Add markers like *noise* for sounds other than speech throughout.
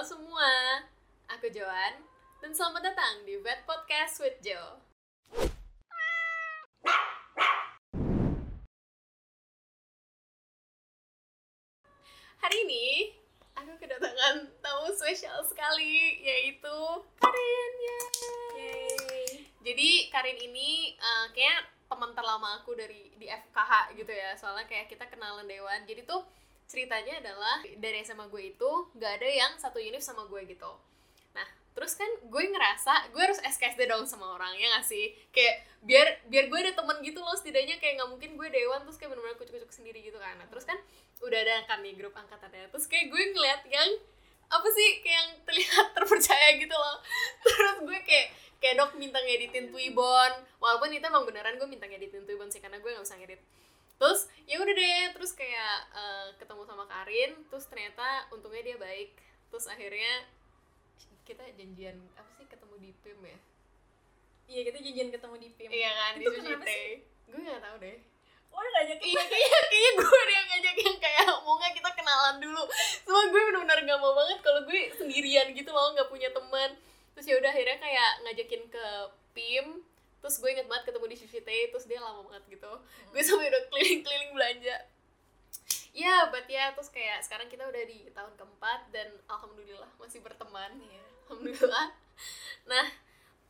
Semua, aku Joan dan selamat datang di Vet Podcast with Jo. Hari ini aku kedatangan tamu spesial sekali yaitu Karin. Yeay. Jadi Karin ini uh, kayak teman terlama aku dari di FKH gitu ya. Soalnya kayak kita kenalan dewan. Jadi tuh ceritanya adalah dari SMA gue itu gak ada yang satu univ sama gue gitu. Nah terus kan gue ngerasa gue harus SKSD dong sama orang ya gak sih? Kayak biar biar gue ada temen gitu loh setidaknya kayak nggak mungkin gue dewan terus kayak bener-bener kucuk-kucuk sendiri gitu kan. Nah, terus kan udah ada nih grup angkatannya. Terus kayak gue ngeliat yang apa sih kayak yang terlihat *laughs* terpercaya gitu loh. Terus gue kayak kayak dok minta ngeditin Twibbon. Walaupun itu emang beneran gue minta ngeditin Twibbon sih karena gue nggak bisa ngedit. Terus udah deh terus kayak uh, ketemu sama Karin terus ternyata untungnya dia baik. Terus akhirnya kita janjian apa sih ketemu di PIM ya? Iya kita janjian ketemu di PIM iya kan itu di Sushi gue nggak tahu deh. Oh, udah ngajak iya kayaknya kayaknya gue udah yang ngajak yang kayak mau nggak kita kenalan dulu? Semua gue benar-benar gak mau banget kalau gue sendirian gitu loh nggak punya teman. Terus ya udah akhirnya kayak ngajakin ke PIM terus gue inget banget ketemu di Tei terus dia lama banget gitu. Hmm. gue sampai udah keliling-keliling belanja. Ya but ya terus kayak sekarang kita udah di tahun keempat dan alhamdulillah masih berteman. Ya alhamdulillah. Nah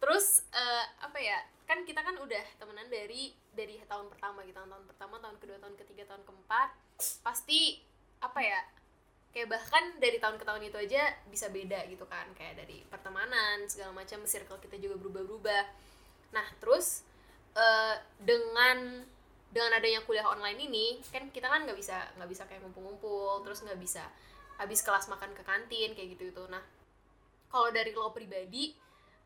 terus uh, apa ya kan kita kan udah temenan dari dari tahun pertama gitu. Tahun pertama tahun kedua tahun ketiga tahun keempat. Pasti apa ya kayak bahkan dari tahun ke tahun itu aja bisa beda gitu kan. Kayak dari pertemanan segala macam circle kita juga berubah-berubah nah terus uh, dengan dengan adanya kuliah online ini kan kita kan nggak bisa nggak bisa kayak ngumpul-ngumpul terus nggak bisa habis kelas makan ke kantin kayak gitu itu nah kalau dari lo pribadi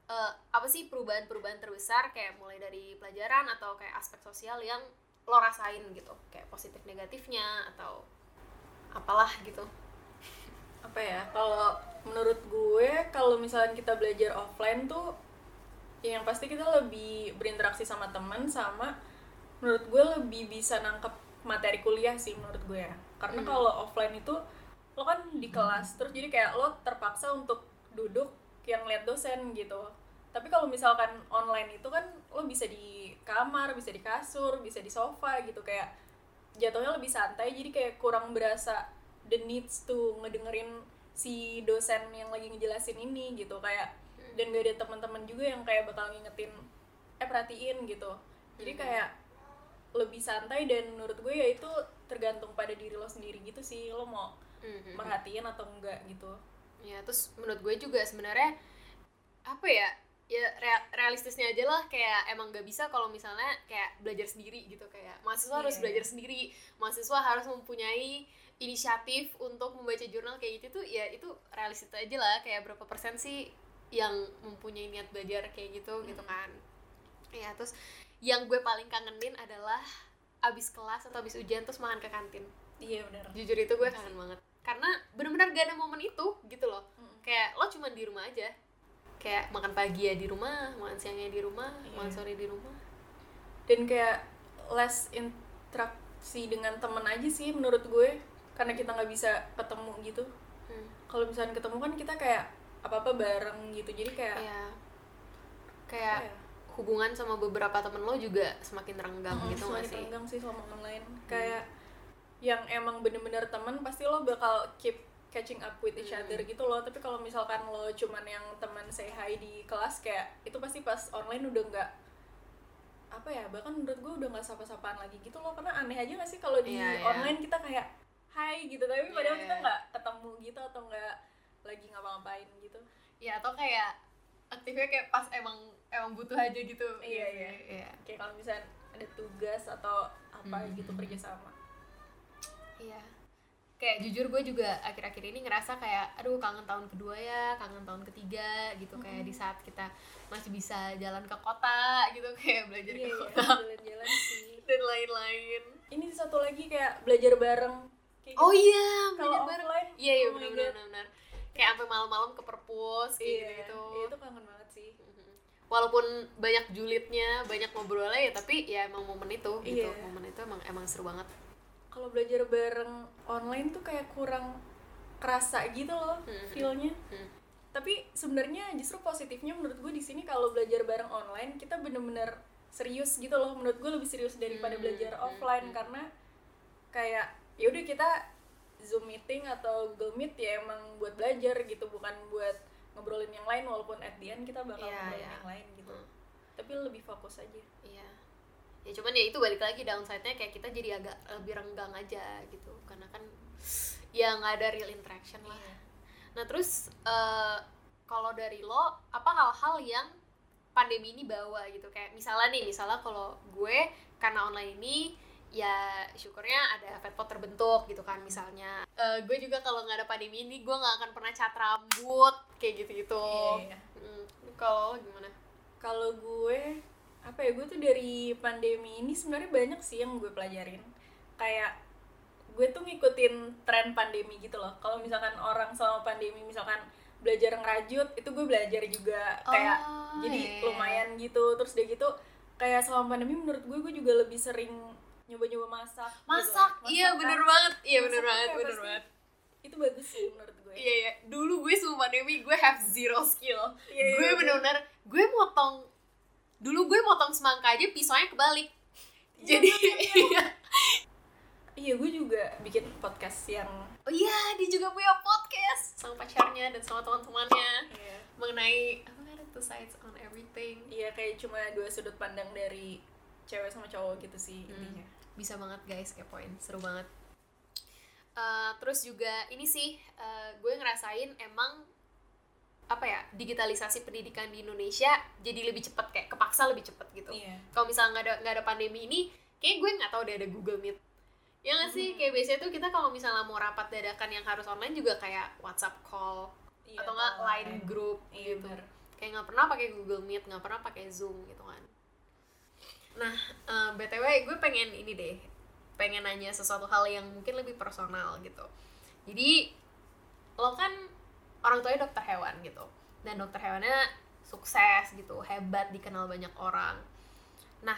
uh, apa sih perubahan-perubahan terbesar kayak mulai dari pelajaran atau kayak aspek sosial yang lo rasain gitu? Kayak positif negatifnya atau apalah gitu. Apa ya? Kalau menurut gue kalau misalnya kita belajar offline tuh ya yang pasti kita lebih berinteraksi sama teman sama menurut gue lebih bisa nangkep materi kuliah sih menurut gue ya. Karena hmm. kalau offline itu lo kan di kelas terus jadi kayak lo terpaksa untuk duduk yang lihat dosen gitu. Tapi kalau misalkan online itu kan lo bisa di kamar bisa di kasur bisa di sofa gitu kayak jatuhnya lebih santai jadi kayak kurang berasa the needs to ngedengerin si dosen yang lagi ngejelasin ini gitu. Kayak dan gak ada teman-teman juga yang kayak bakal ngingetin eh perhatiin gitu jadi hmm. kayak lebih santai dan menurut gue ya itu tergantung pada diri lo sendiri gitu sih lo mau mm-hmm. merhatiin atau enggak gitu ya terus menurut gue juga sebenarnya apa ya ya realistisnya aja lah kayak emang gak bisa kalau misalnya kayak belajar sendiri gitu kayak mahasiswa yeah. harus iya. belajar sendiri mahasiswa harus mempunyai inisiatif untuk membaca jurnal kayak gitu tuh ya itu realistis aja lah kayak berapa persen sih yang mempunyai niat belajar kayak gitu hmm. gitu kan. Ya terus yang gue paling kangenin adalah abis kelas atau abis ujian terus makan ke kantin. Iya benar. Jujur itu gue kangen banget. Karena benar-benar gak ada momen itu gitu loh. Hmm. kayak lo cuma di rumah aja. Kayak makan pagi ya di rumah makan siangnya di rumah yeah. makan sore di rumah. Dan kayak less interaksi dengan temen aja sih menurut gue karena kita nggak bisa ketemu gitu. Hmm. kalau misalnya ketemu kan kita kayak apa apa bareng gitu jadi kayak ya, kayak ya? hubungan sama beberapa temen lo juga semakin renggang hmm, gitu semakin sih renggang sih sama online hmm. kayak yang emang bener-bener temen pasti lo bakal keep catching up with each hmm. other gitu loh tapi kalau misalkan lo cuman yang teman say hi di kelas kayak itu pasti pas online udah nggak apa ya bahkan menurut gue udah nggak sapa-sapaan lagi gitu loh karena aneh aja gak sih kalau di yeah, yeah. online kita kayak hai gitu tapi yeah. padahal kita nggak ketemu gitu atau nggak lagi ngapa-ngapain gitu. Ya atau kayak aktifnya kayak pas emang emang butuh aja gitu. Iya iya, iya. kayak kalau misalnya ada tugas atau apa hmm. gitu kerjasama iya. Kayak jujur gue juga akhir-akhir ini ngerasa kayak aduh kangen tahun kedua ya kangen tahun ketiga gitu. Kayak di saat kita masih bisa jalan ke kota gitu *laughs* kayak belajar yeah, ke iya, kota. jalan-jalan sih. *laughs* Dan lain-lain. Ini satu lagi kayak belajar bareng. Kayak oh gitu. iya belajar bareng. iya iya oh benar-benar kayak sampai malam-malam ke perpus kayak iya, gitu iya, itu kangen banget sih. Walaupun banyak julidnya banyak ngobrolnya ya tapi ya emang momen itu gitu. Iya. momen itu emang emang seru banget. Kalau belajar bareng online tuh kayak kurang kerasa gitu loh Hmm. feelnya. Hmm. tapi sebenarnya justru positifnya menurut gue di sini kalau belajar bareng online kita bener-bener serius gitu loh. Menurut gue lebih serius daripada Hmm, belajar offline hmm. karena kayak ya udah kita zoom meeting atau google meet ya emang buat belajar gitu bukan buat ngobrolin yang lain walaupun at the end kita bakal Iya, ngobrolin iya. yang lain gitu Hmm. tapi lebih fokus aja Iya. Ya cuman ya itu balik lagi downside-nya kayak kita jadi agak lebih renggang aja gitu. Karena kan ya nggak ada real interaction lah. Iya. Nah terus eh, kalau dari lo apa hal-hal yang pandemi ini bawa gitu kayak misalnya nih misalnya kalau gue karena online ini ya syukurnya ada fatpot terbentuk gitu kan misalnya. Eh, gue juga kalau nggak ada pandemi ini gue nggak akan pernah cat rambut kayak gitu gitu Iya. kalau lo gimana? Kalau gue apa ya gue tuh dari pandemi ini sebenarnya banyak sih yang gue pelajarin. Kayak gue tuh ngikutin tren pandemi gitu loh. Kalau misalkan orang selama pandemi misalkan belajar ngerajut itu gue belajar juga. Kayak Oh, jadi iya. lumayan gitu. Terus dia gitu kayak selama pandemi menurut gue gue juga lebih sering nyoba-nyoba masak gitu. masak iya kan. bener banget iya Masak bener tuh banget bener pasti banget itu bagus sih menurut gue iya iya dulu gue sebelum pandemi gue have zero skill Iya, iya, gue iya. bener-bener gue motong dulu gue motong semangka aja pisaunya kebalik Iya, jadi iya, iya gue juga bikin podcast yang oh iya dia juga punya podcast sama pacarnya dan sama teman-temannya Iya. mengenai apa kan two sides on everything Iya kayak cuma dua sudut pandang dari cewek sama cowok gitu sih Hmm. intinya. Bisa banget guys kepoin seru banget. Eh, terus juga ini sih eh, gue ngerasain emang apa ya digitalisasi pendidikan di Indonesia jadi lebih cepet kayak kepaksa lebih cepet gitu. Iya. kalau misalnya nggak ada nggak ada pandemi ini kayak gue nggak tahu deh ada Google Meet. Ya nggak sih? Hmm. kayak biasanya tuh kita kalau misalnya mau rapat dadakan yang harus online juga kayak WhatsApp call Iya, atau nggak line group Iya gitu. bener. kayak nggak pernah pakai Google Meet nggak pernah pakai Zoom gitu kan. Nah eh, btw gue pengen ini deh pengen nanya sesuatu hal yang mungkin lebih personal gitu jadi lo kan orang tuanya dokter hewan gitu dan dokter hewannya sukses gitu hebat dikenal banyak orang nah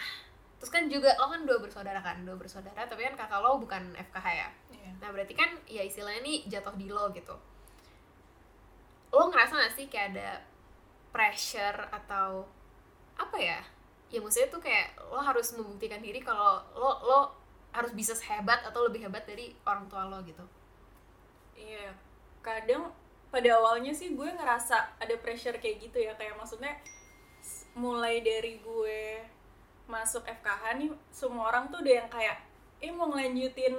terus kan juga lo kan dua bersaudara kan dua bersaudara tapi kan kakak lo bukan FKH ya Iya. Nah berarti kan ya istilahnya nih jatuh di lo gitu. Lo ngerasa gak sih kayak ada pressure atau apa ya? Ya maksudnya tuh kayak lo harus membuktikan diri kalau lo lo harus bisa sehebat atau lebih hebat dari orang tua lo gitu. Iya. Kadang pada awalnya sih gue ngerasa ada pressure kayak gitu ya kayak maksudnya mulai dari gue masuk FKH nih semua orang tuh udah yang kayak eh mau ngelanjutin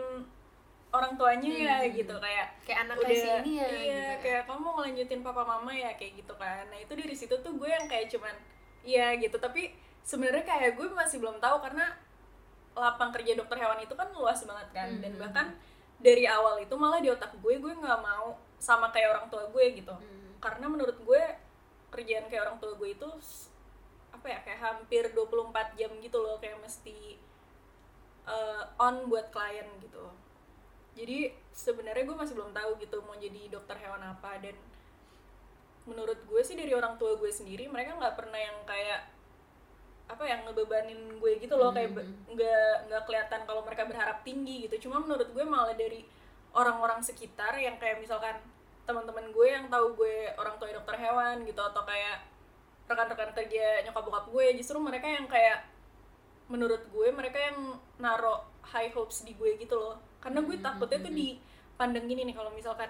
orang tuanya ya Hmm. gitu kayak Kayak anak udah kayak sini ya iya gitu. ya. kayak kamu mau ngelanjutin papa mama ya kayak gitu kan nah itu dari situ tuh gue yang kayak cuman iya gitu tapi sebenarnya kayak gue masih belum tahu karena lapang kerja dokter hewan itu kan luas banget kan dan Mhm. bahkan dari awal itu malah di otak gue gue nggak mau sama kayak orang tua gue gitu Hmm. karena menurut gue kerjaan kayak orang tua gue itu apa ya kayak hampir 24 jam gitu loh kayak mesti uh, on buat klien gitu jadi sebenarnya gue masih belum tahu gitu mau jadi dokter hewan apa dan menurut gue sih dari orang tua gue sendiri mereka nggak pernah yang kayak apa yang ngebebanin gue gitu loh kayak Mhm. nggak nggak kelihatan kalau mereka berharap tinggi gitu cuma menurut gue malah dari orang-orang sekitar yang kayak misalkan teman-teman gue yang tahu gue orang tua dokter hewan gitu atau kayak rekan-rekan kerja nyokap bokap gue justru mereka yang kayak menurut gue mereka yang naro high hopes di gue gitu loh karena gue Hmm, takutnya hmm, tuh hmm. dipandang gini nih kalau misalkan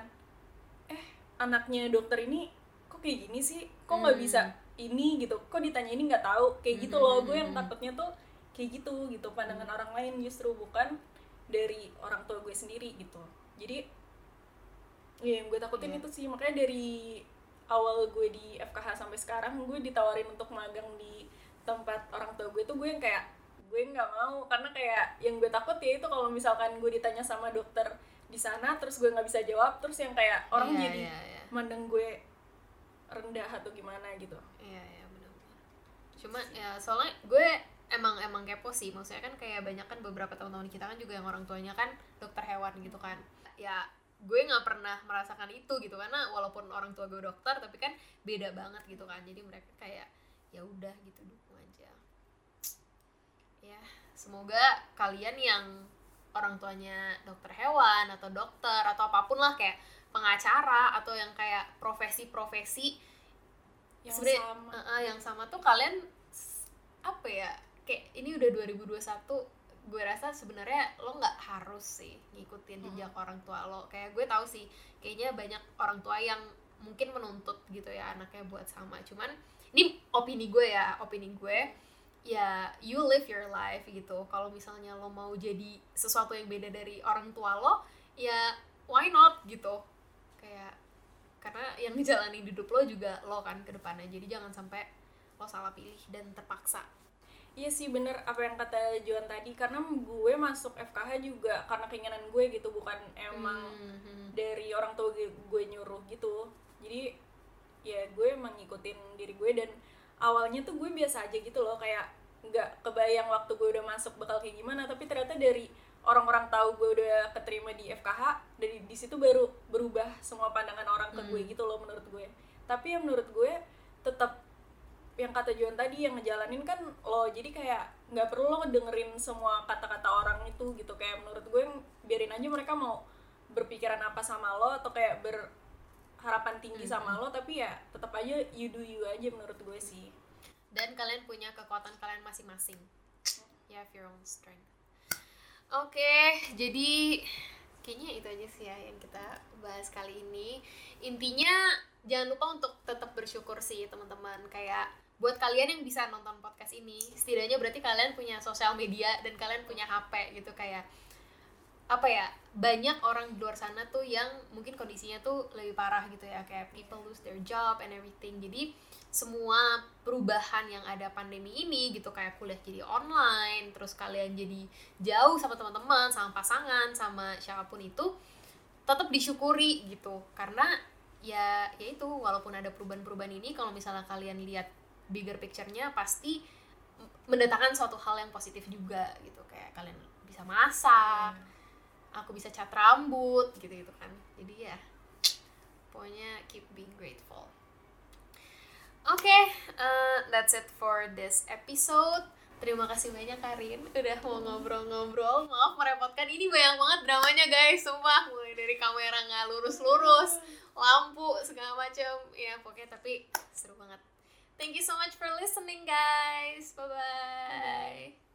eh anaknya dokter ini kok kayak gini sih kok nggak Hmm. bisa ini gitu kok ditanya ini nggak tahu kayak gitu loh gue yang hmm. takutnya tuh kayak gitu gitu pandangan orang lain justru bukan dari orang tua gue sendiri gitu jadi ya yang gue takutin Iya. itu sih makanya dari awal gue di FKH sampai sekarang gue ditawarin untuk magang di tempat orang tua gue tuh gue yang kayak gue nggak mau karena kayak yang gue takut ya itu kalau misalkan gue ditanya sama dokter di sana terus gue nggak bisa jawab terus yang kayak orang Iya, jadi iya, iya. mandang gue rendah atau gimana gitu Iya iya benar-benar. Cuma ya soalnya gue emang emang kepo sih. Maksudnya kan kayak banyak kan beberapa teman-teman kita kan juga yang orang tuanya kan dokter hewan gitu kan. Ya gue nggak pernah merasakan itu gitu karena walaupun orang tua gue dokter tapi kan beda banget gitu kan. Jadi mereka kayak ya udah gitu dukung aja. Ya semoga kalian yang orang tuanya dokter hewan atau dokter atau apa pun lah kayak pengacara atau yang kayak profesi-profesi yang sama. uh, uh, yang sama tuh kalian apa ya kayak ini udah 2021 gue rasa sebenarnya lo nggak harus sih ngikutin jejak orang tua lo. Kayak gue tahu sih kayaknya banyak orang tua yang mungkin menuntut gitu ya anaknya buat sama. Cuman ini opini gue ya opini gue. Ya you live your life gitu. Kalau misalnya lo mau jadi sesuatu yang beda dari orang tua lo ya why not gitu kayak karena yang ngejalanin hidup lo juga lo kan ke depannya. Jadi jangan sampai lo salah pilih dan terpaksa. Iya sih bener apa yang kata Juan tadi. Karena gue masuk FKH juga karena keinginan gue gitu bukan emang Hmm, dari orang tua gue, gue nyuruh gitu. Jadi ya gue emang ngikutin diri gue dan awalnya tuh gue biasa aja gitu loh. Kayak nggak kebayang waktu gue udah masuk bakal kayak gimana. Tapi ternyata dari orang-orang tahu gue udah keterima di FKH dari di situ baru berubah semua pandangan orang ke gue gitu loh menurut gue. Tapi yang menurut gue tetap yang kata Juan tadi yang ngejalanin kan lo. Jadi kayak nggak perlu lo dengerin semua kata-kata orang itu gitu. Kayak menurut gue biarin aja mereka mau berpikiran apa sama lo atau kayak berharapan tinggi sama lo. Tapi ya tetap aja you do you aja menurut gue sih. Dan kalian punya kekuatan kalian masing-masing. You have your own strength oke jadi kayaknya itu aja sih ya yang kita bahas kali ini. Intinya jangan lupa untuk tetap bersyukur sih teman-teman. Kayak buat kalian yang bisa nonton podcast ini setidaknya berarti kalian punya sosial media dan kalian punya HP gitu kayak apa ya banyak orang di luar sana tuh yang mungkin kondisinya tuh lebih parah gitu ya kayak people lose their job and everything. Jadi semua perubahan yang ada pandemi ini gitu kayak kuliah jadi online terus kalian jadi jauh sama teman-teman sama pasangan sama siapa pun itu tetap disyukuri gitu. Karena ya ya itu walaupun ada perubahan-perubahan ini kalau misalnya kalian lihat bigger picture-nya pasti mendatangkan suatu hal yang positif juga gitu. Kayak kalian bisa masak aku bisa cat rambut gitu gitu kan. Jadi ya pokoknya keep being grateful. Oke uh, that's it for this episode. Terima kasih banyak Karin udah mau ngobrol-ngobrol. Maaf merepotkan ini banyak banget dramanya guys. Sumpah mulai dari kamera nggak lurus-lurus lampu segala macam ya pokoknya tapi seru banget. Thank you so much for listening guys. Bye bye